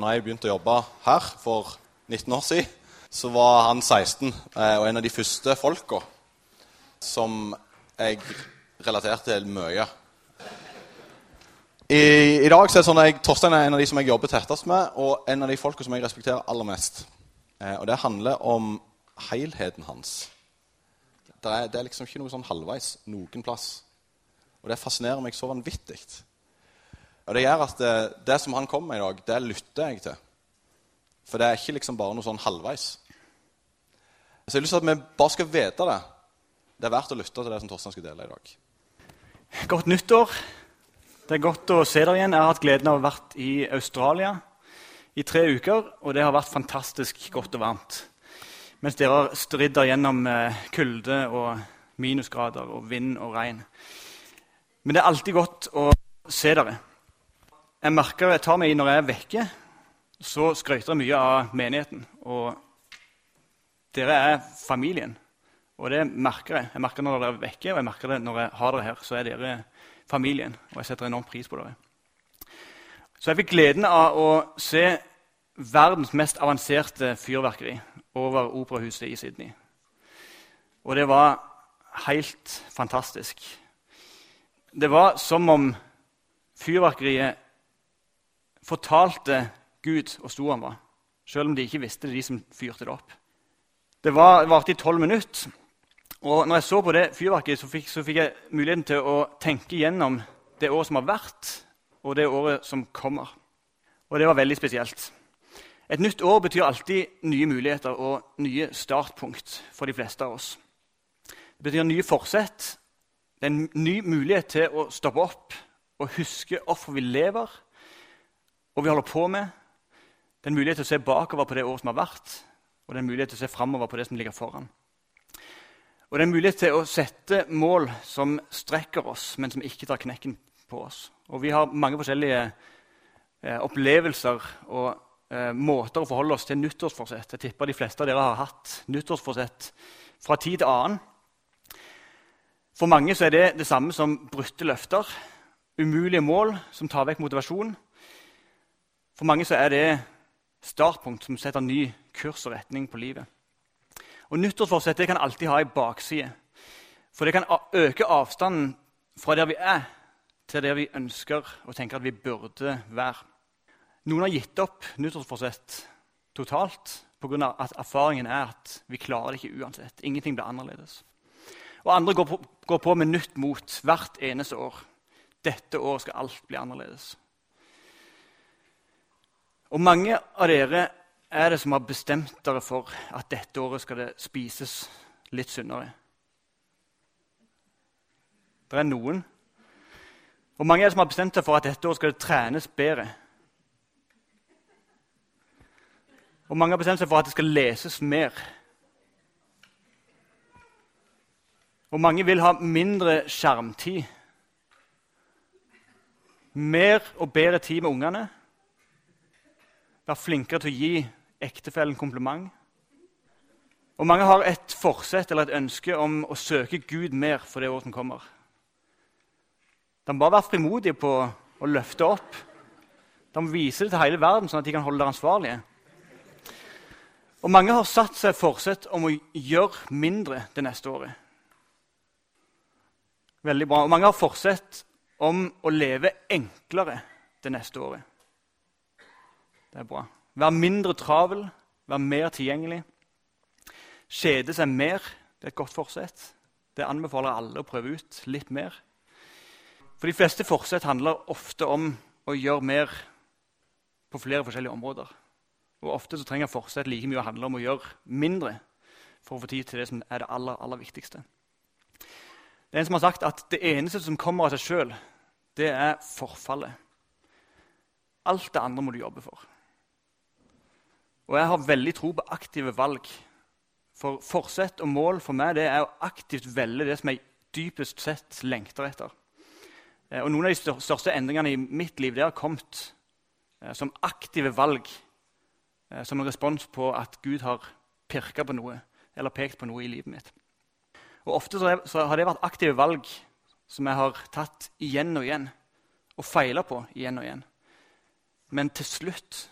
Når jeg begynte å jobbe her for 19 år siden, så var han 16 eh, og en av de første folka som jeg relaterte til mye. I, I, dag så er det sånn at jeg, Torstein er en av de som jeg jobber tettest med, og en av de folka som jeg respekterer aller mest. Eh, og det handler om helheten hans. Det er, det er liksom ikke noe sånn halvveis noen plass. Og det fascinerer meg så vanvittig. Og Det gjør at det, det som han kommer med i dag, det lytter jeg til. For det er ikke liksom bare noe sånn halvveis. Så jeg har lyst til at vi bare skal vite det. Det er verdt å lytte til det som Torstein skal dele i dag. Godt nyttår. Det er godt å se dere igjen. Jeg har hatt gleden av å ha vært i Australia i tre uker, og det har vært fantastisk godt og varmt. Mens dere har stridd gjennom eh, kulde og minusgrader og vind og regn. Men det er alltid godt å se dere jeg merker jeg tar meg i når jeg er vekke, så skryter jeg mye av menigheten. Og dere er familien. Og det merker jeg. Jeg merker når dere er vekke, og jeg merker det når jeg har dere her. Så er dere familien, og jeg setter enormt pris på dere. Så jeg fikk gleden av å se verdens mest avanserte fyrverkeri over operahuset i Sydney. Og det var helt fantastisk. Det var som om fyrverkeriet fortalte Gud hvor stor han var, selv om de ikke visste det, de som fyrte det opp. Det varte i tolv minutter. Og når jeg så på det fyrverkeriet, så så fikk jeg muligheten til å tenke gjennom det året som har vært, og det året som kommer. Og det var veldig spesielt. Et nytt år betyr alltid nye muligheter og nye startpunkt for de fleste av oss. Det betyr nye forsett. Det er en ny mulighet til å stoppe opp og huske hvorfor vi lever, og vi holder på med. Det er en mulighet til å se bakover på det året som har vært, og det er en mulighet til å se framover på det som ligger foran. Og det er en mulighet til å sette mål som strekker oss, men som ikke tar knekken på oss. Og vi har mange forskjellige eh, opplevelser og eh, måter å forholde oss til nyttårsforsett. Jeg tipper de fleste av dere har hatt nyttårsforsett fra tid til annen. For mange er det det samme som brutte løfter, umulige mål som tar vekk motivasjon for mange så er det startpunkt som setter ny kurs og retning på livet. Og Nyttårsforsett kan alltid ha en bakside. For det kan øke avstanden fra der vi er, til der vi ønsker og tenker at vi burde være. Noen har gitt opp nyttårsforsett totalt pga. at erfaringen er at vi klarer det ikke uansett. Ingenting blir annerledes. Og andre går på, går på med nytt mot hvert eneste år. Dette året skal alt bli annerledes. Og mange av dere er det som har bestemt dere for at dette året skal det spises litt sunnere. Det er noen. Og mange er det som har bestemt seg for at dette året skal det trenes bedre. Og mange har bestemt seg for at det skal leses mer. Og mange vil ha mindre skjermtid. Mer og bedre tid med ungene være flinkere til å gi ektefellen kompliment. Og mange har et forsett eller et ønske om å søke Gud mer for det året som kommer. De må bare være frimodige på å løfte opp. De må vise det til hele verden, sånn at de kan holde dere ansvarlige. Og mange har satt seg forsett om å gjøre mindre det neste året. Veldig bra. Og mange har forsett om å leve enklere det neste året. Det er bra. Vær mindre travel, vær mer tilgjengelig. Kjede seg mer. Det er et godt forsett. Det anbefaler alle å prøve ut litt mer. For De fleste forsett handler ofte om å gjøre mer på flere forskjellige områder. Og Ofte så trenger forsett like mye å handle om å gjøre mindre for å få tid til det som er det aller, aller viktigste. Det er en som har sagt at det eneste som kommer av seg sjøl, det er forfallet. Alt det andre må du jobbe for. Og jeg har veldig tro på aktive valg. For forsett og mål for meg det er å aktivt velge det som jeg dypest sett lengter etter. Eh, og Noen av de største endringene i mitt liv det har kommet eh, som aktive valg. Eh, som en respons på at Gud har pirka på noe eller pekt på noe i livet mitt. Og Ofte så har det vært aktive valg som jeg har tatt igjen og igjen og feila på igjen og igjen. Men til slutt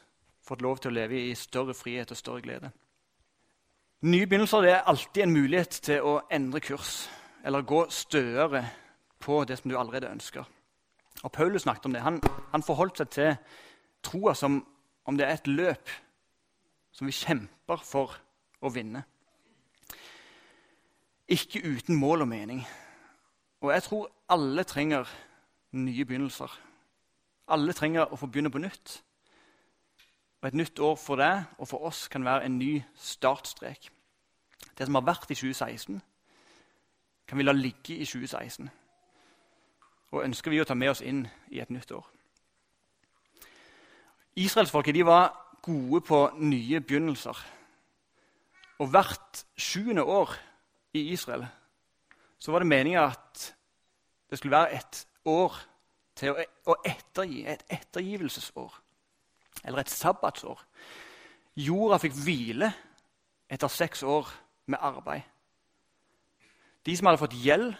fått lov til å leve i større frihet og større glede. Nye begynnelser er alltid en mulighet til å endre kurs eller gå støere på det som du allerede ønsker. Og Paulus snakket om det. Han, han forholdt seg til troa som om det er et løp som vi kjemper for å vinne. Ikke uten mål og mening. Og jeg tror alle trenger nye begynnelser. Alle trenger å få begynne på nytt. Og Et nytt år for deg og for oss kan være en ny startstrek. Det som har vært i 2016, kan vi la ligge i 2016. Og ønsker vi å ta med oss inn i et nytt år. Israelsfolket var gode på nye begynnelser. Og hvert sjuende år i Israel så var det meninga at det skulle være et år til å, å ettergi, et ettergivelsesår. Eller et sabbatsår. Jorda fikk hvile etter seks år med arbeid. De som hadde fått gjeld,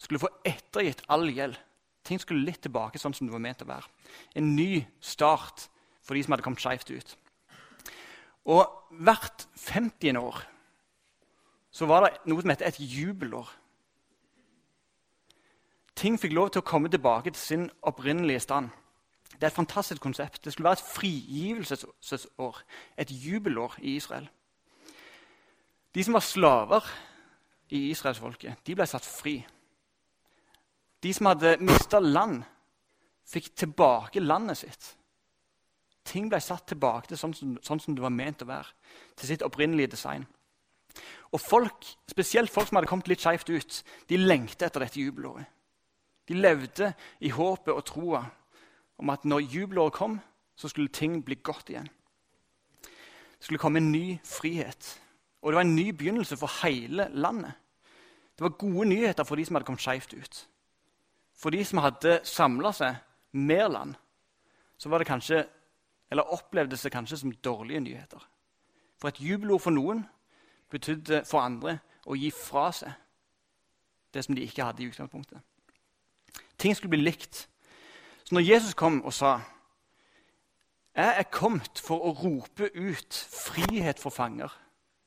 skulle få ettergitt all gjeld. Ting skulle litt tilbake sånn som det var ment å være. En ny start for de som hadde kommet skeivt ut. Og hvert 50. år så var det noe som heter et jubelår. Ting fikk lov til å komme tilbake til sin opprinnelige stand. Det er et fantastisk konsept. Det skulle være et frigivelsesår, et jubelår i Israel. De som var slaver i israelsfolket, de ble satt fri. De som hadde mista land, fikk tilbake landet sitt. Ting ble satt tilbake til sånn som, sånn som det var ment å være. Til sitt opprinnelige design. Og folk, Spesielt folk som hadde kommet litt skeivt ut, de lengta etter dette jubelåret. De levde i håpet og troa om at når jubelåret kom, så skulle ting bli godt igjen. Det skulle komme en ny frihet. Og det var en ny begynnelse for hele landet. Det var gode nyheter for de som hadde kommet skeivt ut. For de som hadde samla seg mer land, så var det kanskje, eller opplevdes det kanskje som dårlige nyheter. For et jubelord for noen betydde for andre å gi fra seg det som de ikke hadde i utgangspunktet. Ting skulle bli likt. Så når Jesus kom og sa jeg er kommet for å rope ut frihet for fanger,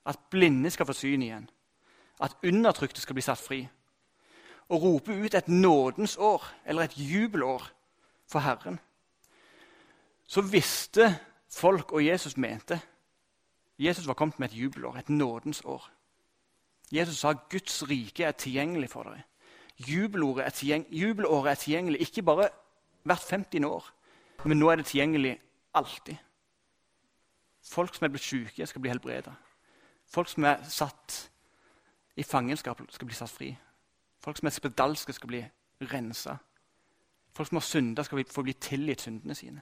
at blinde skal få syn igjen, at undertrykte skal bli satt fri, og rope ut et nådens år, eller et jubelår, for Herren, så visste folk og Jesus mente Jesus var kommet med et jubelår, et nådens år. Jesus sa Guds rike er tilgjengelig for dere. Jubelåret er, tilgjeng jubelåret er tilgjengelig ikke bare hvert 50. år, men nå er det tilgjengelig alltid. Folk som er blitt syke, skal bli helbredet. Folk som er satt i fangenskap, skal bli satt fri. Folk som er spedalske, skal bli rensa. Folk som har synda, skal få bli tilgitt syndene sine.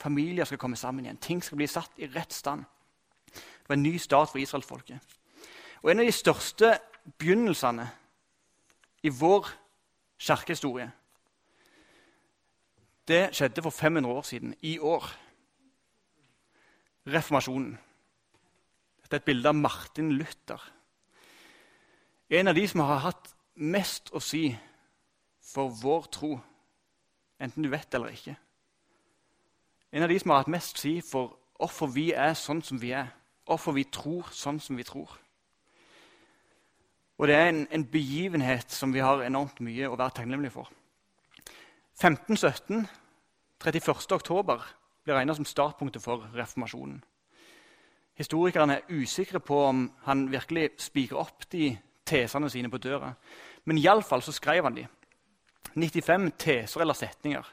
Familier skal komme sammen igjen. Ting skal bli satt i rett stand. Det var en ny start for israelsfolket. En av de største begynnelsene i vår kirkehistorie det skjedde for 500 år siden, i år. Reformasjonen. Dette er et bilde av Martin Luther. En av de som har hatt mest å si for vår tro, enten du vet eller ikke. En av de som har hatt mest å si for hvorfor vi er sånn som vi er, hvorfor vi tror sånn som vi tror. Og det er en, en begivenhet som vi har enormt mye å være takknemlige for. 1517, 31. oktober, blir regna som startpunktet for reformasjonen. Historikerne er usikre på om han virkelig spiker opp de tesene sine på døra. Men iallfall så skrev han de. 95 teser eller setninger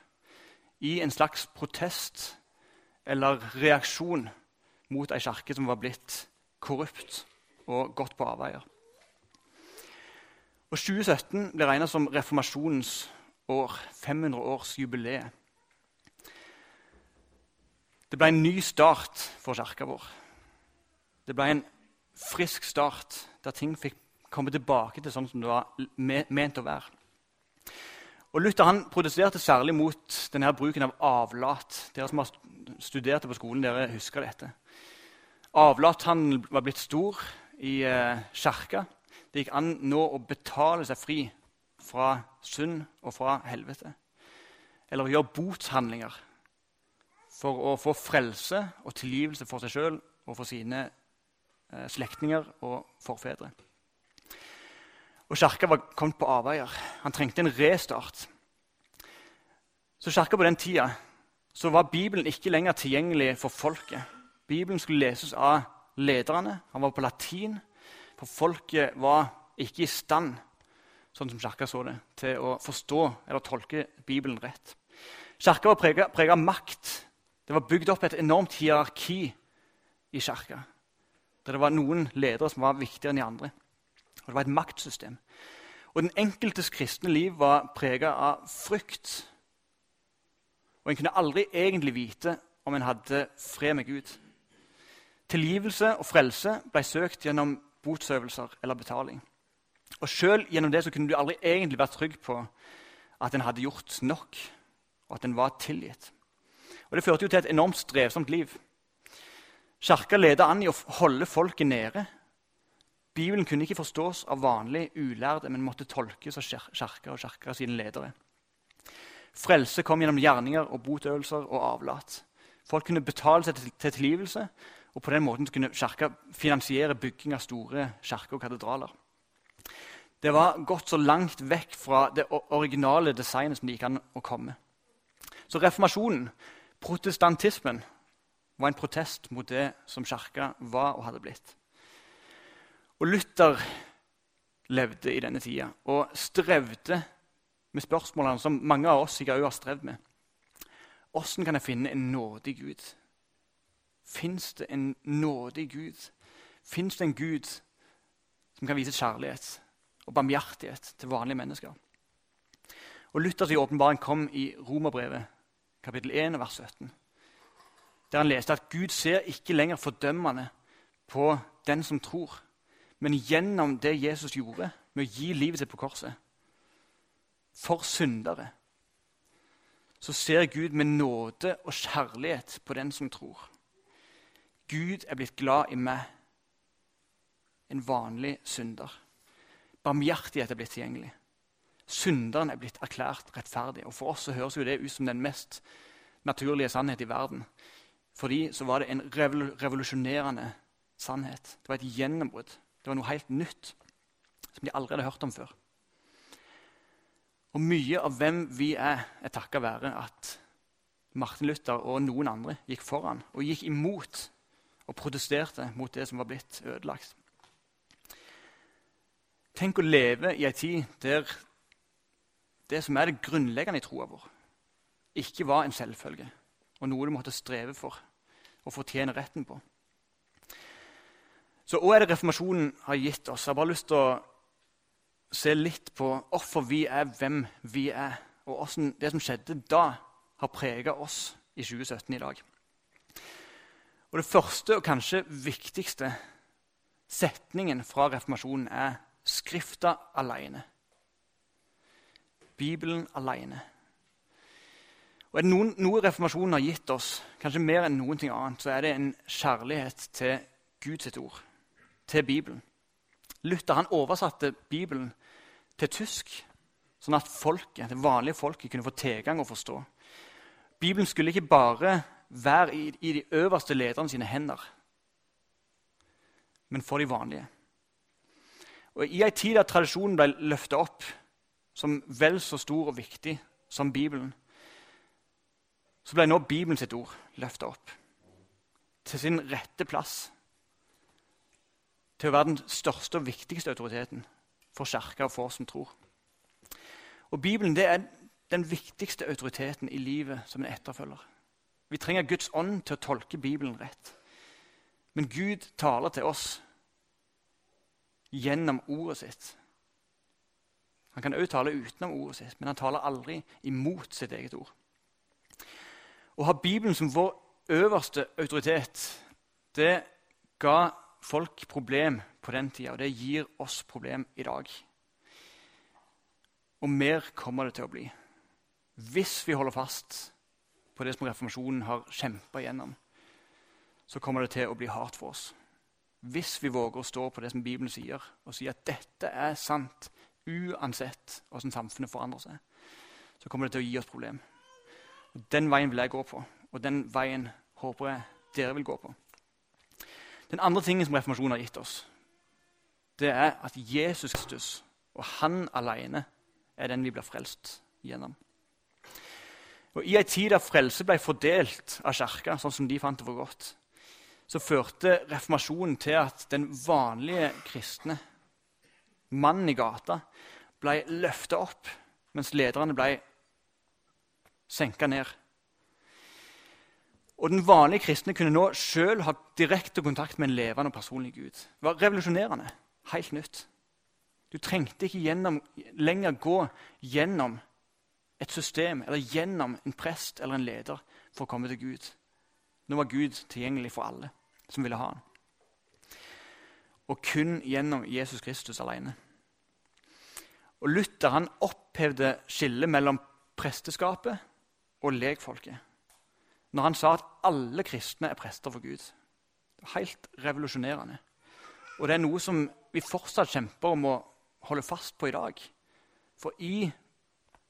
i en slags protest eller reaksjon mot ei kirke som var blitt korrupt og gått på avveier. Og 2017 ble regna som reformasjonens år, 500-årsjubileet. Det ble en ny start for kirka vår. Det ble en frisk start der ting fikk komme tilbake til sånn som det var ment å være. Og Luther han protesterte særlig mot denne bruken av avlat. Dere som har studert det på skolen, dere husker dette. Avlathandelen var blitt stor i eh, kirka. Det gikk an nå å betale seg fri fra synd og fra helvete. Eller å gjøre botshandlinger for å få frelse og tilgivelse for seg sjøl og for sine eh, slektninger og forfedre. Og Kirka var kommet på avveier. Han trengte en restart. Så kirka på den tida så var Bibelen ikke lenger tilgjengelig for folket. Bibelen skulle leses av lederne. Han var på latin, for folket var ikke i stand sånn som kirka så det, til å forstå eller tolke Bibelen rett. Kirka var prega av makt. Det var bygd opp et enormt hierarki i kirka. Der det var noen ledere som var viktigere enn de andre. Og Det var et maktsystem. Og Den enkeltes kristne liv var prega av frykt. Og En kunne aldri egentlig vite om en hadde fred med Gud. Tilgivelse og frelse ble søkt gjennom botsøvelser eller betaling. Og Sjøl gjennom det så kunne du aldri egentlig vært trygg på at en hadde gjort nok, og at en var tilgitt. Og Det førte jo til et enormt strevsomt liv. Kirka ledet an i å holde folket nede. Bibelen kunne ikke forstås av vanlig ulærde, men måtte tolkes av kirka og kirka sine ledere. Frelse kom gjennom gjerninger og botøvelser og avlat. Folk kunne betale seg til tilgivelse, og på den måten kunne kirka finansiere bygging av store kirker og katedraler. Det var gått så langt vekk fra det originale designet som det gikk an å komme. Så reformasjonen, protestantismen, var en protest mot det som kirka var og hadde blitt. Og Luther levde i denne tida og strevde med spørsmålene som mange av oss sikkert også har strevd med. Åssen kan jeg finne en nådig Gud? Fins det en nådig Gud? Fins det en Gud som kan vise kjærlighet og barmhjertighet til vanlige mennesker? Og Luthers åpenbaring kom i Romerbrevet, kapittel 1, vers 17 der han leste at Gud ser ikke lenger fordømmende på den som tror, men gjennom det Jesus gjorde med å gi livet sitt på korset for syndere, så ser Gud med nåde og kjærlighet på den som tror. Gud er blitt glad i meg, en vanlig synder. Barmhjertighet er blitt tilgjengelig. Synderen er blitt erklært rettferdig. Og For oss så høres jo det ut som den mest naturlige sannhet i verden. For så var det en revolusjonerende sannhet. Det var et gjennombrudd. Det var noe helt nytt som de aldri hadde hørt om før. Og mye av hvem vi er, er takka være at Martin Luther og noen andre gikk foran og gikk imot og protesterte mot det som var blitt ødelagt. Tenk å leve i ei tid der det som er det grunnleggende i troa vår, ikke var en selvfølge og noe du måtte streve for og fortjene retten på. Så hva er det reformasjonen har gitt oss? Jeg har bare lyst til å se litt på hvorfor vi er hvem vi er, og hvordan det som skjedde da, har prega oss i 2017 i dag. Og Det første og kanskje viktigste setningen fra reformasjonen er Skrifta alene. Bibelen alene. Og er det noen, noe reformasjonen har gitt oss, kanskje mer enn noen ting annet, så er det en kjærlighet til Guds ord, til Bibelen. Luther han oversatte Bibelen til tysk, sånn at folket, det vanlige folket kunne få tilgang og forstå. Bibelen skulle ikke bare være i, i de øverste lederne sine hender, men for de vanlige. Og I ei tid der tradisjonen ble løfta opp som vel så stor og viktig som Bibelen, så ble nå Bibelen sitt ord løfta opp til sin rette plass. Til å være den største og viktigste autoriteten for kirka og for oss som tror. Og Bibelen det er den viktigste autoriteten i livet som en etterfølger. Vi trenger Guds ånd til å tolke Bibelen rett. Men Gud taler til oss gjennom ordet sitt. Han kan også tale utenom ordet sitt, men han taler aldri imot sitt eget ord. Å ha Bibelen som vår øverste autoritet, det ga folk problem på den tida, og det gir oss problem i dag. Og mer kommer det til å bli. Hvis vi holder fast på det som reformasjonen har kjempa gjennom, så kommer det til å bli hardt for oss. Hvis vi våger å stå på det som Bibelen sier, og si at dette er sant uansett hvordan samfunnet forandrer seg, så kommer det til å gi oss problem. Og Den veien vil jeg gå på. Og den veien håper jeg dere vil gå på. Den andre tingen som reformasjonen har gitt oss, det er at Jesus Kristus og han alene er den vi blir frelst gjennom. Og I en tid da frelse ble fordelt av kirka, sånn som de fant det for godt, så førte reformasjonen til at den vanlige kristne, mannen i gata, ble løfta opp, mens lederne ble senka ned. Og Den vanlige kristne kunne nå sjøl ha direkte kontakt med en levende og personlig Gud. Det var revolusjonerende. Helt nytt. Du trengte ikke gjennom, lenger gå gjennom et system eller gjennom en prest eller en leder for å komme til Gud. Nå var Gud tilgjengelig for alle som ville ha han. Og kun gjennom Jesus Kristus alene. Og Luther han opphevde skillet mellom presteskapet og legfolket når han sa at alle kristne er prester for Gud. Det var Helt revolusjonerende. Og det er noe som vi fortsatt kjemper om å holde fast på i dag. For i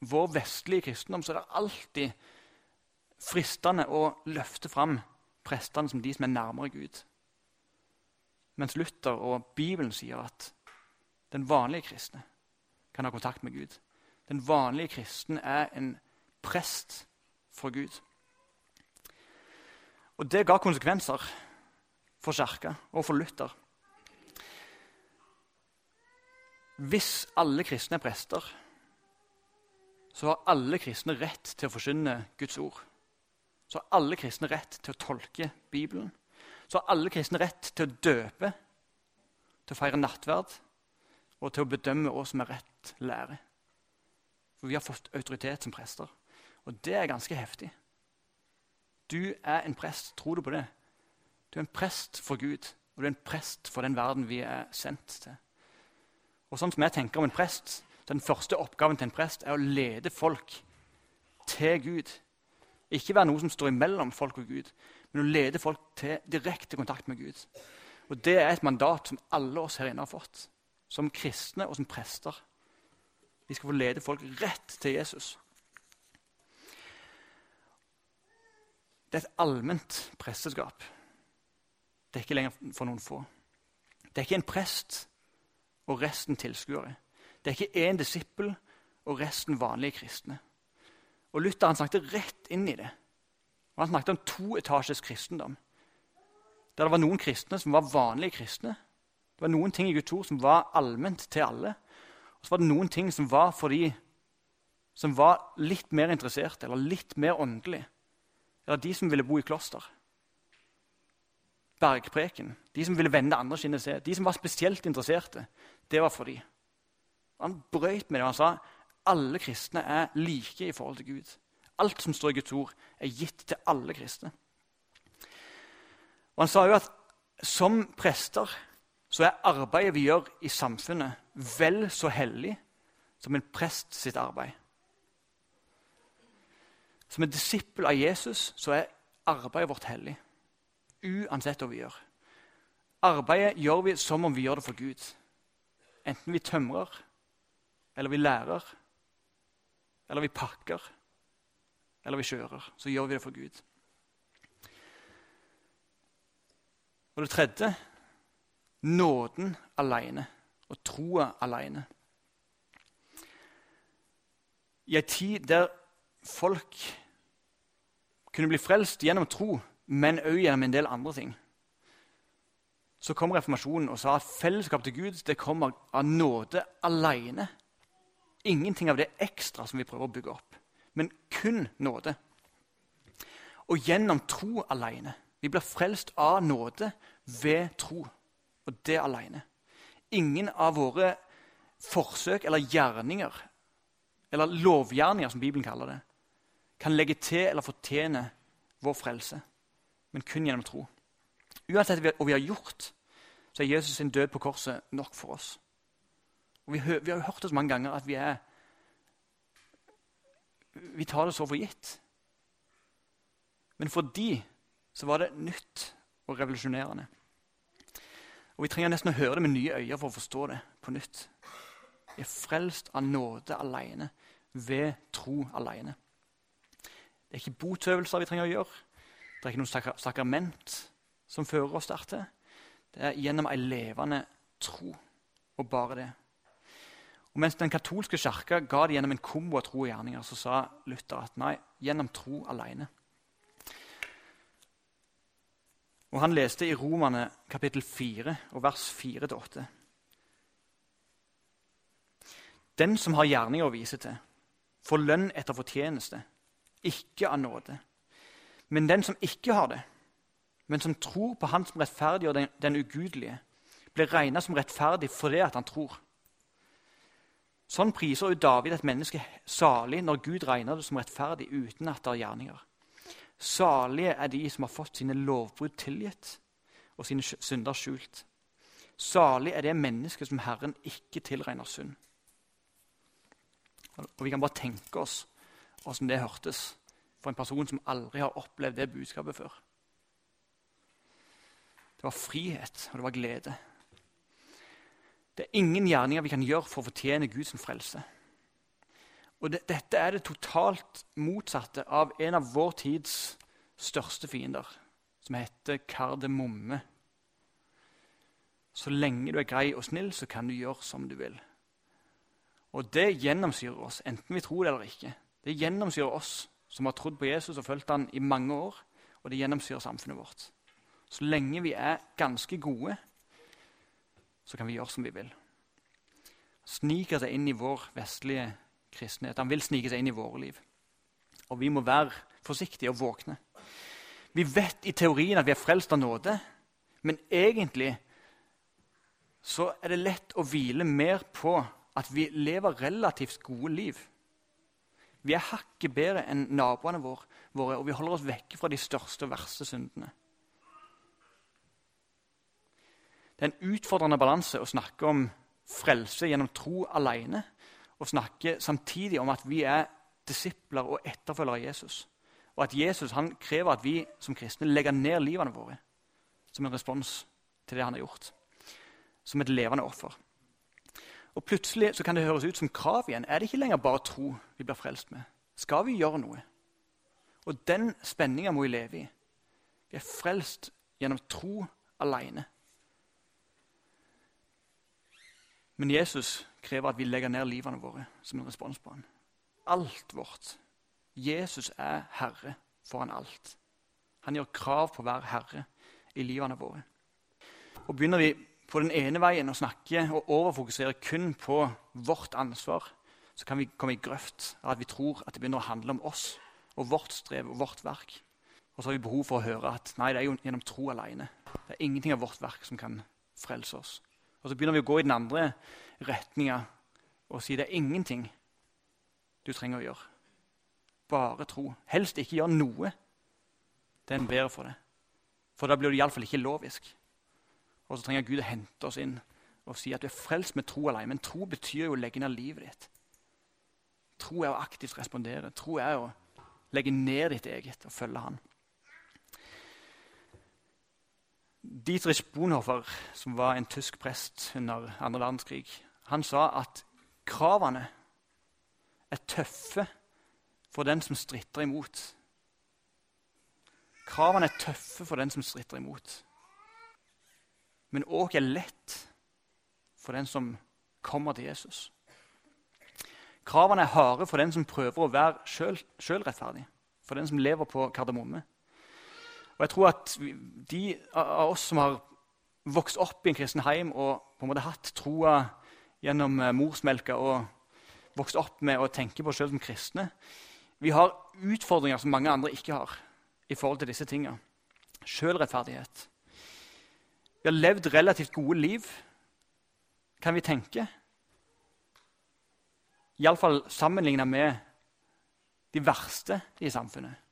vår vestlige kristendom så er det alltid fristende å løfte fram prestene som de som er nærmere Gud. Mens Luther og Bibelen sier at den vanlige kristne kan ha kontakt med Gud. Den vanlige kristen er en prest for Gud. Og det ga konsekvenser for Kirka og for Luther. Hvis alle kristne er prester, så har alle kristne rett til å forsyne Guds ord. Så har alle kristne rett til å tolke Bibelen. Så har alle kristne rett til å døpe, til å feire nattverd og til å bedømme hva som er rett lære. For vi har fått autoritet som prester, og det er ganske heftig. Du er en prest. Tror du på det? Du er en prest for Gud, og du er en prest for den verden vi er sendt til. Og sånn som jeg tenker om en prest, Den første oppgaven til en prest er å lede folk til Gud. Ikke være noe som står imellom folk og Gud, men å lede folk til direkte kontakt med Gud. Og Det er et mandat som alle oss her inne har fått, som kristne og som prester. Vi skal få lede folk rett til Jesus. Det er et allment presteskap. Det er ikke lenger for noen få. Det er ikke en prest og resten tilskuere. Det er ikke én disippel og resten vanlige kristne. Og Luther han snakket rett inn i det. Og Han snakket om to etasjes kristendom. Der det var noen kristne som var vanlige kristne. Det var noen ting i Guds ord som var allment til alle. Og så var det noen ting som var for de som var litt mer interesserte eller litt mer åndelige. Eller de som ville bo i kloster. Bergpreken. De som ville vende andre kinnet seg. De som var spesielt interesserte. Det var for de. Han brøyt med det. Han sa alle kristne er like i forhold til Gud. Alt som står i Guds ord, er gitt til alle kristne. Og Han sa jo at som prester så er arbeidet vi gjør i samfunnet, vel så hellig som en prest sitt arbeid. Som en disippel av Jesus så er arbeidet vårt hellig. Uansett hva vi gjør. Arbeidet gjør vi som om vi gjør det for Gud. Enten vi tømrer, eller vi lærer, eller vi pakker, eller vi kjører. Så gjør vi det for Gud. Og det tredje nåden alene og troa alene. I ei tid der folk kunne bli frelst gjennom tro, men òg gjennom en del andre ting. Så kom reformasjonen og sa at fellesskap til Gud det kommer av nåde alene. Ingenting av det ekstra som vi prøver å bygge opp, men kun nåde. Og gjennom tro alene. Vi blir frelst av nåde ved tro, og det alene. Ingen av våre forsøk eller gjerninger, eller lovgjerninger, som Bibelen kaller det, kan legge til eller fortjene vår frelse, men kun gjennom tro. Uansett hva vi har gjort, så er Jesus sin død på korset nok for oss. Og Vi, vi har jo hørt det så mange ganger at vi er Vi tar det så for gitt. Men for de så var det nytt og revolusjonerende. Og Vi trenger nesten å høre det med nye øyne for å forstå det på nytt. Vi er frelst av nåde alene, ved tro alene. Det er ikke botøvelser vi trenger å gjøre. Det er ikke noe sakrament som fører oss dertil. Det er gjennom ei levende tro, og bare det. Og Mens den katolske kirka ga det gjennom en kombo av tro og gjerninger, så sa Luther at nei, gjennom tro alene. Og Han leste i Romane kapittel 4 og vers 4-8. Den som har gjerninger å vise til, får lønn etter fortjeneste, ikke av nåde. Men den som ikke har det, men som tror på Han som rettferdiggjør den, den ugudelige, blir regna som rettferdig fordi at han tror. Sånn priser jo David et menneske salig når Gud regner det som rettferdig uten at det er gjerninger. Salige er de som har fått sine lovbrudd tilgitt og sine synder skjult. Salig er det mennesket som Herren ikke tilregner synd. Og Vi kan bare tenke oss hvordan det hørtes for en person som aldri har opplevd det budskapet før. Det var frihet, og det var glede. Det er ingen gjerninger vi kan gjøre for å fortjene Guds frelse. Og det, Dette er det totalt motsatte av en av vår tids største fiender, som heter kardemomme. Så lenge du er grei og snill, så kan du gjøre som du vil. Og det gjennomsyrer oss, enten vi tror det eller ikke. Det gjennomsyrer oss som har trodd på Jesus og fulgt han i mange år, og det gjennomsyrer samfunnet vårt. Så lenge vi er ganske gode, så kan vi gjøre som vi vil. Sniker seg inn i vår vestlige kristenhet. Han vil snike seg inn i våre liv. Og vi må være forsiktige og våkne. Vi vet i teorien at vi er frelst av nåde, men egentlig så er det lett å hvile mer på at vi lever relativt gode liv. Vi er hakket bedre enn naboene våre, og vi holder oss vekke fra de største og verste syndene. Det er en utfordrende balanse å snakke om frelse gjennom tro alene og snakke samtidig om at vi er disipler og etterfølgere av Jesus. Og at Jesus han krever at vi som kristne legger ned livene våre som en respons til det han har gjort. Som et levende offer. Og Plutselig så kan det høres ut som krav igjen. Er det ikke lenger bare tro vi blir frelst med? Skal vi gjøre noe? Og den spenninga må vi leve i. Vi er frelst gjennom tro alene. Men Jesus krever at vi legger ned livene våre som en respons på ham. Alt vårt. Jesus er herre foran alt. Han gjør krav på å være herre i livene våre. Og Begynner vi på den ene veien å snakke og overfokusere kun på vårt ansvar, så kan vi komme i grøft av at vi tror at det begynner å handle om oss og vårt strev og vårt verk. Og så har vi behov for å høre at nei, det er jo gjennom tro alene. Det er ingenting av vårt verk som kan frelse oss. Og så begynner vi å gå i den andre retninga og si det er ingenting du trenger å gjøre. Bare tro. Helst ikke gjøre noe. Det er en bedre for det. For da blir det iallfall ikke lovisk. Og så trenger Gud å hente oss inn og si at du er frelst med tro alene. Men tro betyr jo å legge ned livet ditt. Tro er å aktivt respondere. Tro er å legge ned ditt eget og følge Han. Dietrich Bonhoeffer, som var en tysk prest under andre verdenskrig, han sa at kravene er tøffe for den som stritter imot. Kravene er tøffe for den som stritter imot. Men òg er lett for den som kommer til Jesus. Kravene er harde for den som prøver å være sjølrettferdig, for den som lever på kardemomme. Og jeg tror at de av oss som har vokst opp i en kristen heim og på en måte hatt troa gjennom eh, morsmelka og vokst opp med å tenke på oss sjøl som kristne, vi har utfordringer som mange andre ikke har i forhold til disse tinga. Sjølrettferdighet. Vi har levd relativt gode liv, kan vi tenke. Iallfall sammenligna med de verste i samfunnet.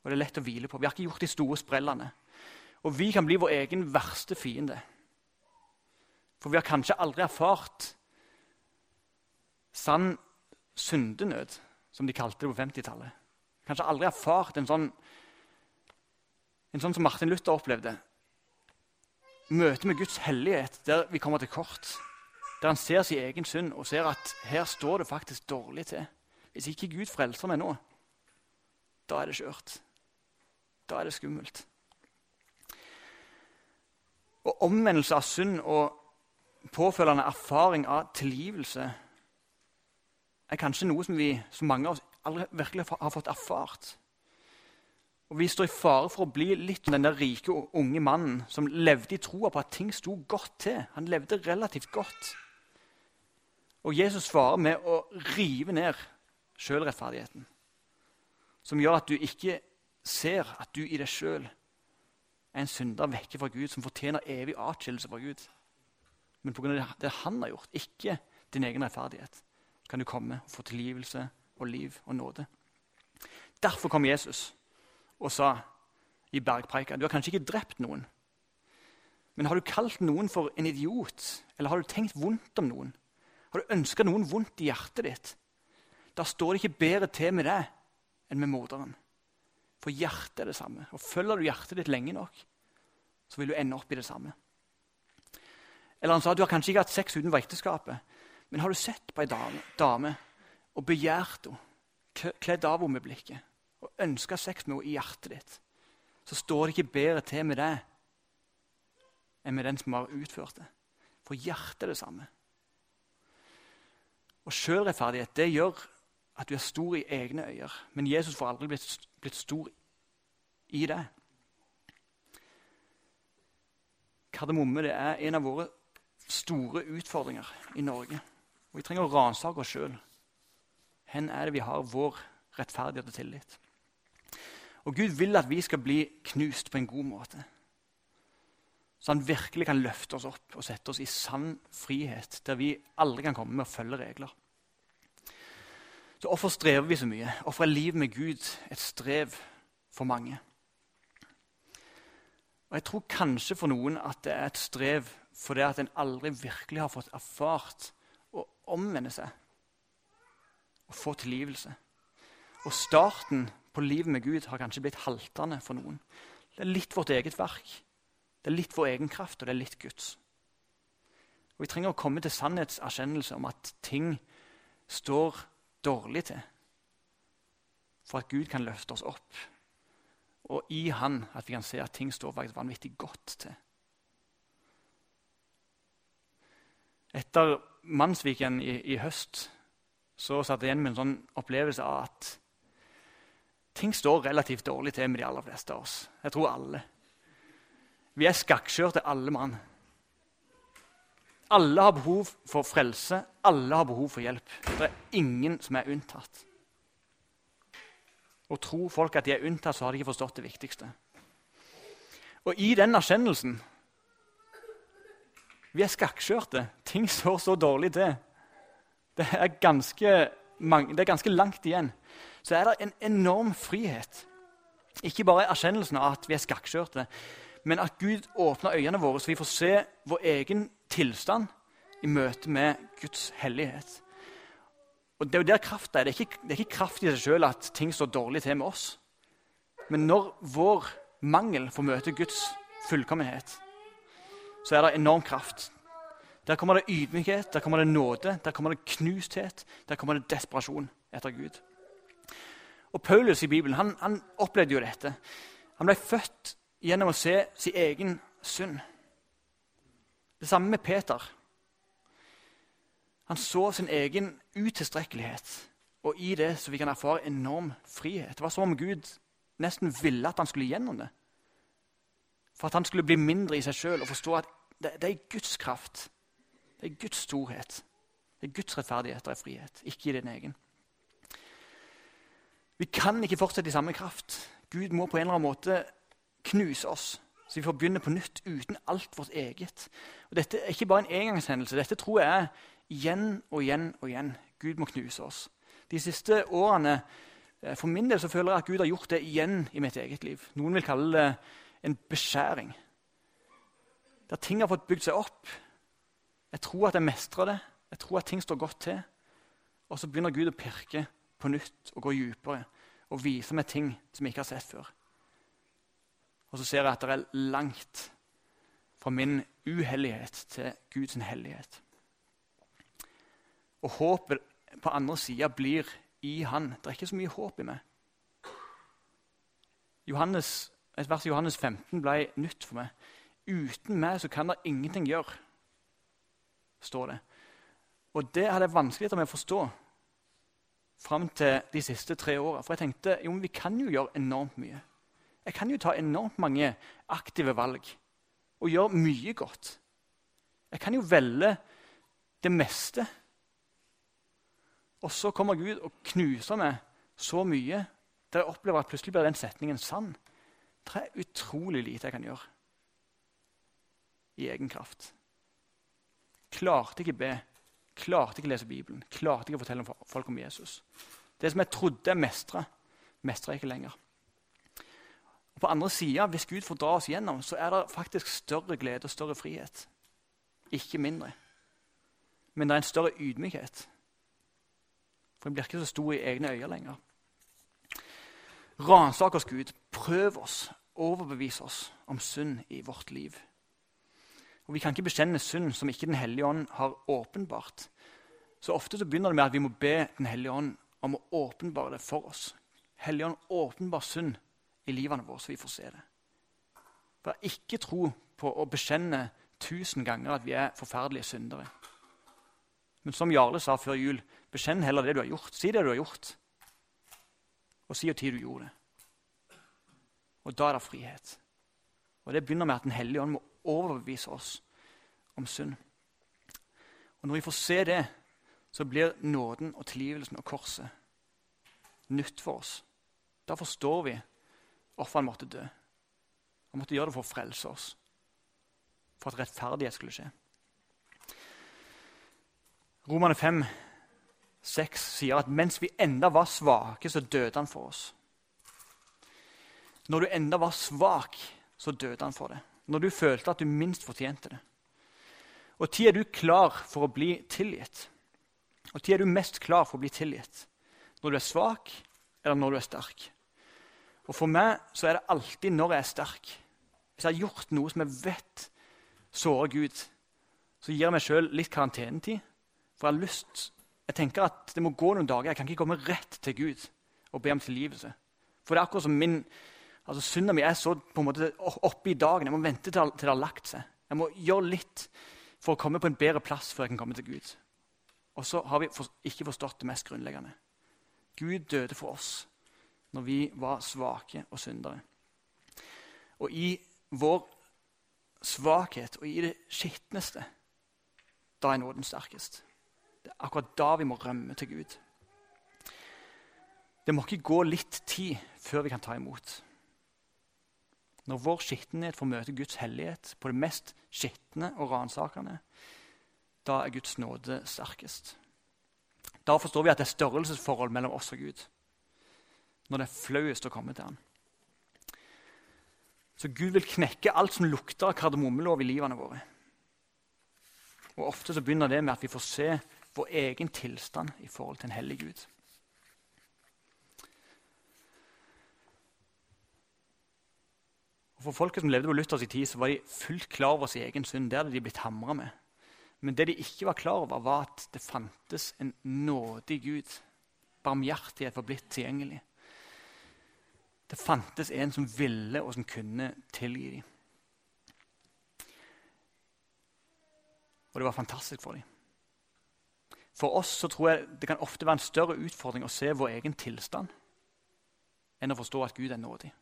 Og det er lett å hvile på. Vi har ikke gjort de store sprellene. Og vi kan bli vår egen verste fiende. For vi har kanskje aldri erfart sann syndenød, som de kalte det på 50-tallet. Kanskje aldri erfart en sånn, en sånn som Martin Luther opplevde. Møte med Guds hellighet der vi kommer til kort. Der han ser sin egen synd og ser at her står det faktisk dårlig til. Hvis ikke Gud frelser meg nå, da er det skjørt. Da er det skummelt. Og omvendelse av synd og påfølgende erfaring av tilgivelse er kanskje noe som, vi, som mange av oss aldri virkelig har fått erfart. Og Vi står i fare for å bli litt den der rike unge mannen som levde i troa på at ting sto godt til. Han levde relativt godt. Og Jesus svarer med å rive ned sjølrettferdigheten. Som gjør at du ikke ser at du i deg sjøl er en synder vekke fra Gud som fortjener evig atskillelse fra Gud. Men pga. det han har gjort, ikke din egen rettferdighet, kan du komme og få tilgivelse og liv og nåde. Derfor kom Jesus og sa i bergpreika du har kanskje ikke drept noen. Men har du kalt noen for en idiot, eller har du tenkt vondt om noen? Har du ønska noen vondt i hjertet ditt? Da står det ikke bedre til med deg enn med morderen. For hjertet er det samme. Og Følger du hjertet ditt lenge nok, så vil du ende opp i det samme. Eller han sa du har kanskje ikke hatt sex utenfor ekteskapet, men har du sett på ei dame, dame og begjært henne, kledd av henne med blikket, og ønska sex med henne i hjertet ditt, så står det ikke bedre til med deg enn med den som har utført det. For hjertet er det samme. Og Sjølrettferdighet det gjør at du er stor i egne øyne, men Jesus får aldri blitt, blitt stor i det. Kardemomme det er en av våre store utfordringer i Norge. Og Vi trenger å ransake oss sjøl. Hvor er det vi har vår rettferdighet og tillit? Og Gud vil at vi skal bli knust på en god måte. Så han virkelig kan løfte oss opp og sette oss i sann frihet, der vi aldri kan komme med å følge regler. Så Hvorfor strever vi så mye? Hvorfor er livet med Gud et strev for mange? Og Jeg tror kanskje for noen at det er et strev fordi at en aldri virkelig har fått erfart å omvende seg og få tilgivelse. Og starten på livet med Gud har kanskje blitt haltende for noen. Det er litt vårt eget verk, det er litt vår egen kraft, og det er litt Guds. Og Vi trenger å komme til sannhetserkjennelse om at ting står dårlig til, for at Gud kan løfte oss opp. Og i Han at vi kan se at ting står vanvittig godt til. Etter Mannsviken i, i høst så satt jeg igjen med en sånn opplevelse av at ting står relativt dårlig til med de aller fleste av oss. Jeg tror alle. Vi er skakkjørte alle mann. Alle har behov for frelse, alle har behov for hjelp. Det er ingen som er unntatt. Og tror folk at de er unntatt, så har de ikke forstått det viktigste. Og i den erkjennelsen Vi er skakkskjørte. Ting står så dårlig til. Det er, ganske, det er ganske langt igjen. Så er det en enorm frihet. Ikke bare erkjennelsen av at vi er skakkskjørte, men at Gud åpner øynene våre, så vi får se vår egen tilstand i møte med Guds hellighet. Og Det er jo der krafta er. Det er, ikke, det er ikke kraft i seg sjøl at ting står dårlig til med oss. Men når vår mangel får møte Guds fullkommenhet, så er det enorm kraft. Der kommer det ydmykhet, der kommer det nåde, der kommer det knusthet, der kommer det desperasjon etter Gud. Og Paulus i Bibelen han, han opplevde jo dette. Han ble født gjennom å se sin egen synd. Det samme med Peter. Han så sin egen utilstrekkelighet, og i det så vi kan erfare enorm frihet. Det var som om Gud nesten ville at han skulle gjennom det. For at han skulle bli mindre i seg sjøl og forstå at det, det, er Guds kraft. Det er Guds storhet. Det er Guds rettferdighet og frihet, ikke i din egen. Vi kan ikke fortsette i samme kraft. Gud må på en eller annen måte knuse oss, så vi får begynne på nytt uten alt vårt eget. Og Dette er ikke bare en engangshendelse. Dette tror jeg er igjen og igjen og igjen. Gud må knuse oss. De siste årene eh, for min del så føler jeg at Gud har gjort det igjen i mitt eget liv. Noen vil kalle det en beskjæring. Der ting har fått bygd seg opp. Jeg tror at jeg mestrer det. Jeg tror at ting står godt til. Og så begynner Gud å pirke på nytt og gå dypere og vise meg ting som jeg ikke har sett før. Og så ser jeg at det er langt fra min uhellighet til Guds hellighet. Og håpet på andre sida blir i Han. Det er ikke så mye håp i meg. Johannes et vers i Johannes 15 ble nytt for meg. Uten meg så kan dere ingenting gjøre, står det. Og det hadde jeg vanskelig med å forstå fram til de siste tre åra. For jeg tenkte jo, vi kan jo gjøre enormt mye. Jeg kan jo ta enormt mange aktive valg og gjøre mye godt. Jeg kan jo velge det meste. Og så kommer Gud og knuser meg så mye der jeg opplever at plutselig blir den setningen sann. Det er utrolig lite jeg kan gjøre i egen kraft. Klarte ikke be, klarte ikke lese Bibelen, klarte ikke fortelle folk om Jesus. Det som jeg trodde jeg mestra, mestrer jeg ikke lenger. På andre sida, hvis Gud får dra oss gjennom, så er det faktisk større glede og større frihet. Ikke mindre. Men det er en større ydmykhet. For en blir ikke så stor i egne øyne lenger. Ransak oss, Gud. Prøv oss. Overbevis oss om synd i vårt liv. Og Vi kan ikke bekjenne synd som ikke Den hellige ånd har åpenbart. Så ofte så begynner det med at vi må be Den hellige ånd om å åpenbare det for oss. Hellige ånd, åpenbar synd i livene våre, så vi får se det. Vær ikke tro på å bekjenne tusen ganger at vi er forferdelige syndere. Men som Jarle sa før jul, bekjenn heller det du har gjort. Si det du har gjort, og si tid du gjorde det. Og da er det frihet. Og Det begynner med at Den hellige ånd må overbevise oss om synd. Og Når vi får se det, så blir nåden og tilgivelsen og korset nytt for oss. Da forstår vi hvorfor han måtte dø. Han måtte gjøre det for å frelse oss, for at rettferdighet skulle skje. Romane 5, 6 sier at mens vi enda var svake, så døde han for oss. Når du enda var svak, så døde han for det. Når du følte at du minst fortjente det. Og tid er du klar for å bli tilgitt. Og tid er du mest klar for å bli tilgitt. Når du er svak, eller når du er sterk. Og For meg så er det alltid når jeg er sterk. Hvis jeg har gjort noe som jeg vet sårer Gud, så gir jeg meg sjøl litt karantenetid. For jeg har lyst Jeg tenker at det må gå noen dager. Jeg kan ikke komme rett til Gud og be om tilgivelse. For det er akkurat som min altså Synda mi er så på en måte oppe i dagen. Jeg må vente til, det har lagt seg. Jeg må gjøre litt for å komme på en bedre plass før jeg kan komme til Gud. Og så har vi ikke forstått det mest grunnleggende. Gud døde for oss når vi var svake og syndere. Og i vår svakhet og i det skitneste, da er nåden sterkest. Det er akkurat da vi må rømme til Gud. Det må ikke gå litt tid før vi kan ta imot. Når vår skittenhet får møte Guds hellighet på det mest skitne og ransakende, da er Guds nåde sterkest. Da forstår vi at det er størrelsesforhold mellom oss og Gud. Når det er flauest å komme til Han. Så Gud vil knekke alt som lukter av kardemommelov i livene våre. Og Ofte så begynner det med at vi får se vår egen tilstand i forhold til en hellig Gud. Og For folket som levde på Luthers tid, så var de fullt klar over sin egen synd. Det hadde de blitt hamra med. Men det de ikke var klar over, var at det fantes en nådig Gud. Barmhjertighet var blitt tilgjengelig. Det fantes en som ville og som kunne tilgi dem. Og det var fantastisk for dem. For oss så tror jeg det kan ofte være en større utfordring å se vår egen tilstand enn å forstå at Gud er nådig.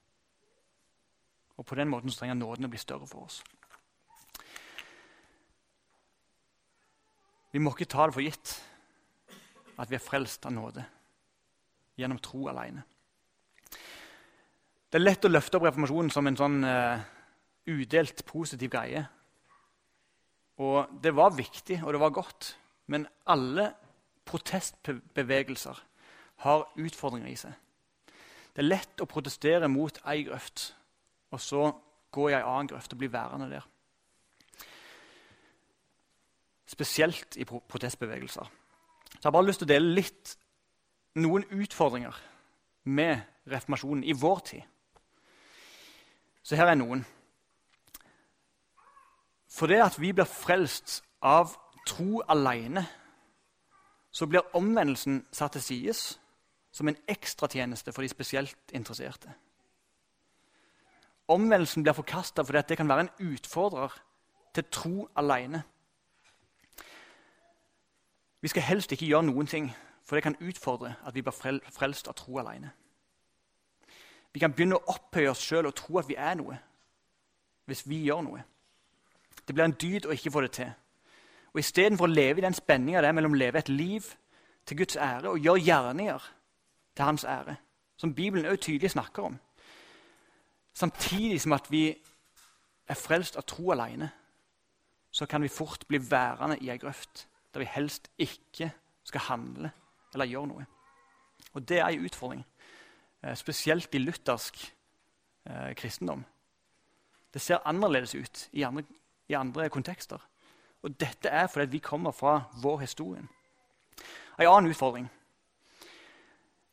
Og på den måten så trenger nåden å bli større for oss. Vi må ikke ta det for gitt at vi er frelst av nåde gjennom tro alene. Det er lett å løfte opp reformasjonen som en sånn uh, udelt positiv greie. Og det var viktig, og det var godt. Men alle protestbevegelser har utfordringer i seg. Det er lett å protestere mot ei grøft, og så gå i ei annen grøft og bli værende der. Spesielt i protestbevegelser. Så jeg har bare lyst til å dele litt noen utfordringer med reformasjonen i vår tid. Så her er noen. For det at vi blir frelst av tro alene, så blir omvendelsen satt til side som en ekstratjeneste for de spesielt interesserte. Omvendelsen blir forkasta fordi det kan være en utfordrer til tro alene. Vi skal helst ikke gjøre noen ting, for det kan utfordre at vi blir frelst av tro alene. Vi kan begynne å opphøye oss sjøl og tro at vi er noe, hvis vi gjør noe. Det blir en dyd å ikke få det til. Og Istedenfor å leve i den spenninga det er mellom å leve et liv til Guds ære og gjøre gjerninger til Hans ære, som Bibelen også tydelig snakker om, samtidig som at vi er frelst av tro alene, så kan vi fort bli værende i ei grøft der vi helst ikke skal handle eller gjøre noe. Og det er ei utfordring, spesielt i luthersk eh, kristendom. Det ser annerledes ut i andre, i andre kontekster. Og dette er fordi vi kommer fra vår historie. En annen utfordring.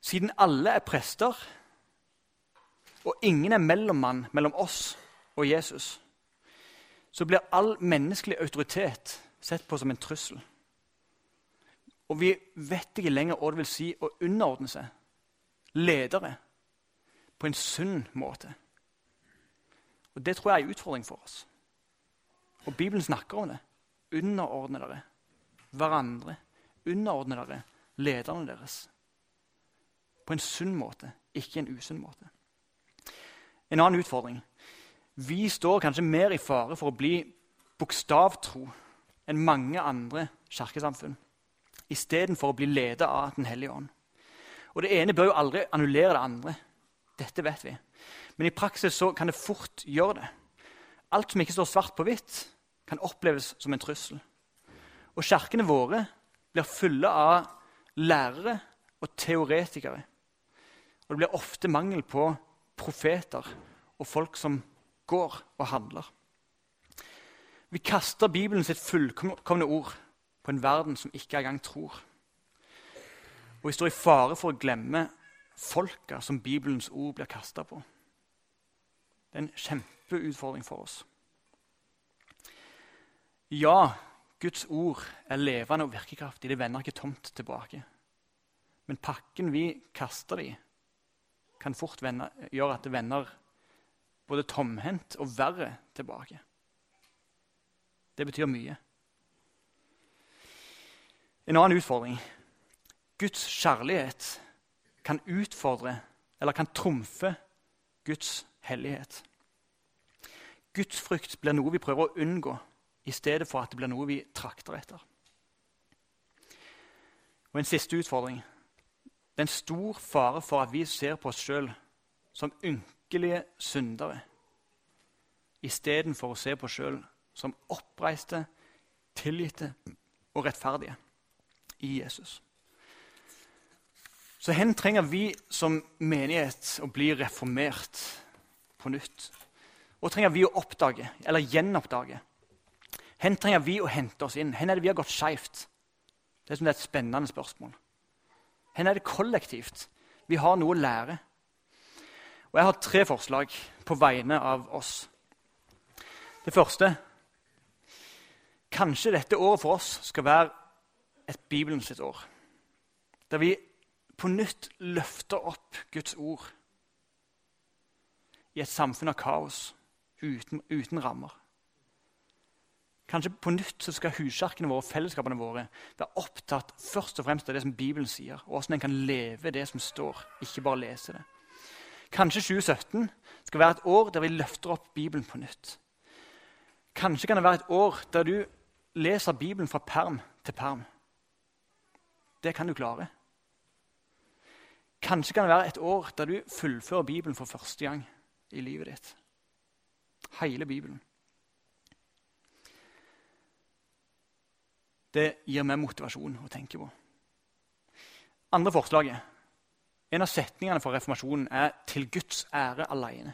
Siden alle er prester, og ingen er mellommann mellom oss og Jesus, så blir all menneskelig autoritet sett på som en trussel. Og vi vet ikke lenger hva det vil si å underordne seg ledere på en sunn måte. Og Det tror jeg er en utfordring for oss. Og Bibelen snakker om det. Underordne dere hverandre. Underordne dere lederne deres. På en sunn måte, ikke en usunn måte. En annen utfordring. Vi står kanskje mer i fare for å bli bokstavtro enn mange andre kirkesamfunn istedenfor å bli ledet av Den hellige ånd. Og Det ene bør jo aldri annullere det andre. Dette vet vi. Men i praksis så kan det fort gjøre det. Alt som ikke står svart på hvitt, kan oppleves som en trussel. Og kirkene våre blir fulle av lærere og teoretikere. Og det blir ofte mangel på profeter og folk som går og handler. Vi kaster Bibelen sitt fullkomne ord på en verden som ikke engang tror. Og vi står i fare for å glemme folka som Bibelens ord blir kasta på. Det er en kjempeutfordring for oss. Ja, Guds ord er levende og virkekraftig. Det vender ikke tomt tilbake. Men pakken vi kaster det i, kan fort gjøre at det vender både tomhendt og verre tilbake. Det betyr mye. En annen utfordring. Guds kjærlighet kan utfordre eller kan trumfe Guds hellighet. Guds frykt blir noe vi prøver å unngå, i stedet for at det blir noe vi trakter etter. Og En siste utfordring. Det er en stor fare for at vi ser på oss sjøl som ynkelige syndere istedenfor å se på oss sjøl som oppreiste, tilgitte og rettferdige i Jesus. Så hen trenger vi som menighet å bli reformert på nytt. Og trenger vi å oppdage, eller gjenoppdage. Hen trenger vi å hente oss inn. Hen er det vi har gått skeivt? Det er, som det er et spennende spørsmål. Hen er det kollektivt? Vi har noe å lære. Og Jeg har tre forslag på vegne av oss. Det første Kanskje dette året for oss skal være et Bibelens år. Der vi på nytt løfter opp Guds ord i et samfunn av kaos uten, uten rammer. Kanskje på nytt så skal huskirkene våre og fellesskapene våre være opptatt først og fremst av det som Bibelen sier, og hvordan en kan leve det som står, ikke bare lese det. Kanskje 2017 skal være et år der vi løfter opp Bibelen på nytt. Kanskje kan det være et år der du leser Bibelen fra perm til perm. Det kan du klare. Kanskje kan det være et år der du fullfører Bibelen for første gang i livet ditt. Hele Bibelen. Det gir meg motivasjon å tenke på. Andre forslaget. En av setningene for reformasjonen er 'til Guds ære alene'.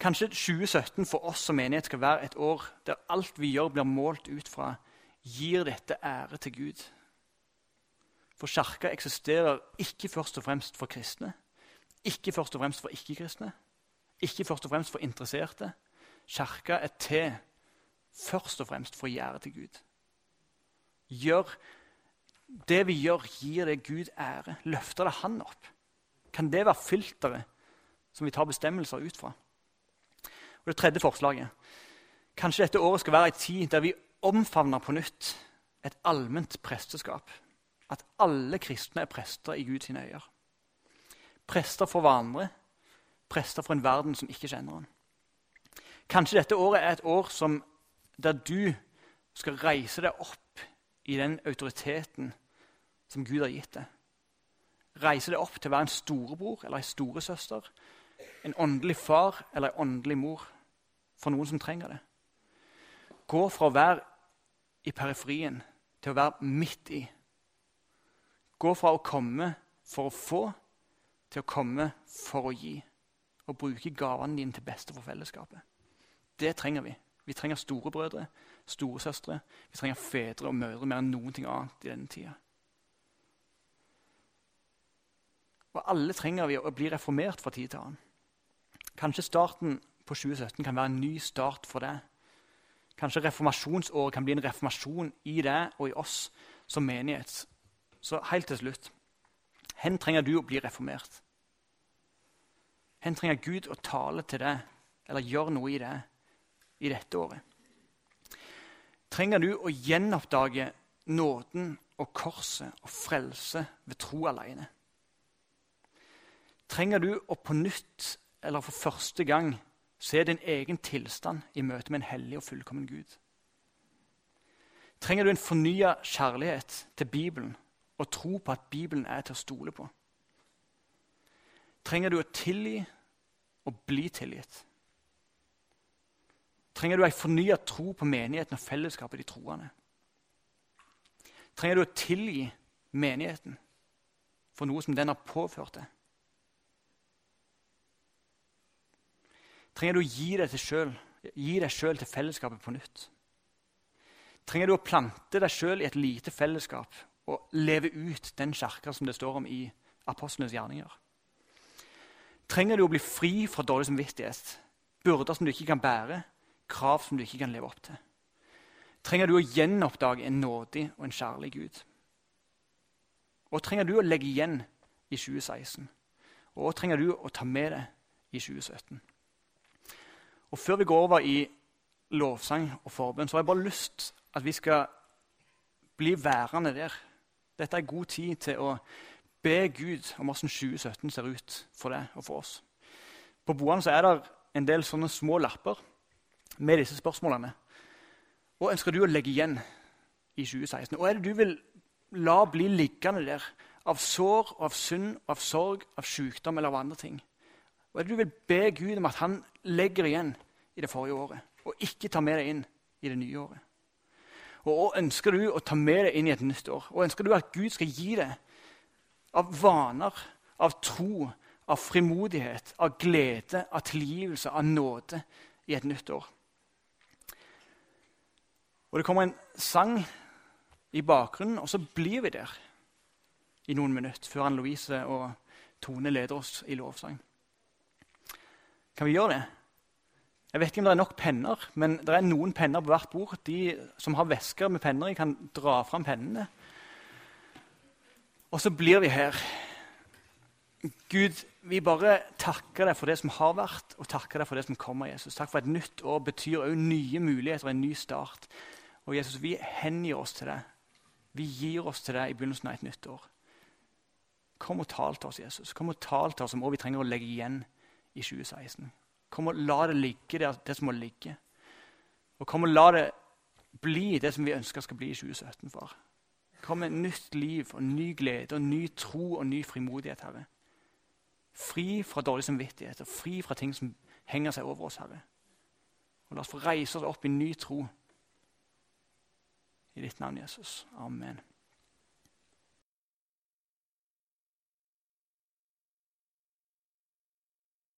Kanskje 2017 for oss som menighet skal være et år der alt vi gjør, blir målt ut fra 'gir dette ære til Gud'? For kirka eksisterer ikke først og fremst for kristne, ikke først og fremst for ikke-kristne, ikke først og fremst for interesserte. Kirka er til først og fremst for å gjøre til Gud. Gjør det vi gjør, gir det Gud ære. Løfter det Han opp? Kan det være filteret som vi tar bestemmelser ut fra? Og Det tredje forslaget. Kanskje dette året skal være en tid der vi omfavner på nytt et allment presteskap. At alle kristne er prester i Guds øyne. Prester for hverandre, prester for en verden som ikke kjenner ham. Kanskje dette året er et år som, der du skal reise deg opp i den autoriteten som Gud har gitt deg. Reise deg opp til å være en storebror eller en storesøster, en åndelig far eller en åndelig mor for noen som trenger det. Gå fra å være i periferien til å være midt i. Gå fra å komme for å få til å komme for å gi. Og bruke gavene dine til beste for fellesskapet. Det trenger vi. Vi trenger storebrødre, storesøstre, vi trenger fedre og mødre mer enn noen ting annet i denne tida. Og alle trenger vi å bli reformert fra tid til annen. Kanskje starten på 2017 kan være en ny start for deg. Kanskje reformasjonsåret kan bli en reformasjon i deg og i oss som menighet. Så helt til slutt Hvor trenger du å bli reformert? Hvor trenger Gud å tale til deg eller gjøre noe i deg i dette året? Trenger du å gjenoppdage nåden og korset og frelse ved tro alene? Trenger du å på nytt eller for første gang se din egen tilstand i møte med en hellig og fullkommen Gud? Trenger du en fornya kjærlighet til Bibelen og tro på at Bibelen er til å stole på? Trenger du å tilgi og bli tilgitt? Trenger du ei fornya tro på menigheten og fellesskapet de troende? Trenger du å tilgi menigheten for noe som den har påført deg? Trenger du å gi deg sjøl til fellesskapet på nytt? Trenger du å plante deg sjøl i et lite fellesskap og leve ut den kirka som det står om i apostlenes gjerninger? Trenger du å bli fri fra dårlig samvittighet, byrder som du ikke kan bære, krav som du ikke kan leve opp til? Trenger du å gjenoppdage en nådig og en kjærlig Gud? Og trenger du å legge igjen i 2016? Og trenger du å ta med deg i 2017? Og Før vi går over i lovsang og forbønn, så har jeg bare lyst at vi skal bli værende der. Dette er god tid til å be Gud om hvordan 2017 ser ut for deg og for oss. På boene er det en del sånne små lapper med disse spørsmålene. Hva ønsker du å legge igjen i 2016? Hva er det du vil la bli liggende der av sår, av synd, av sorg, av sykdom eller av andre ting? Hva er det du vil be Gud om at han legger igjen i det forrige året, og ikke tar med deg inn i det nye året? Og ønsker du å ta med deg inn i et nytt år? Hva ønsker du at Gud skal gi deg av vaner, av tro, av frimodighet, av glede, av tilgivelse, av nåde i et nytt år? Og Det kommer en sang i bakgrunnen, og så blir vi der i noen minutter før Anne Louise og Tone leder oss i lovsang. Kan vi gjøre det? Jeg vet ikke om det er nok penner, men det er noen penner på hvert bord. De som har vesker med penner i, kan dra fram pennene. Og så blir vi her. Gud, vi bare takker deg for det som har vært, og takker deg for det som kommer. Jesus. Takk for et nytt år betyr òg nye muligheter og en ny start. Og Jesus, vi hengir oss til deg. Vi gir oss til deg i begynnelsen av et nytt år. Kom og tal til oss, Jesus. Kom og tal til oss om hva vi trenger å legge igjen i 2016. Kom og la det ligge der, det som må ligge. Og kom og la det bli det som vi ønsker skal bli i 2017, far. Kom med nytt liv og ny glede og ny tro og ny frimodighet, Herre. Fri fra dårlig samvittighet og fri fra ting som henger seg over oss, Herre. Og La oss få reise oss opp i ny tro i ditt navn, Jesus. Amen.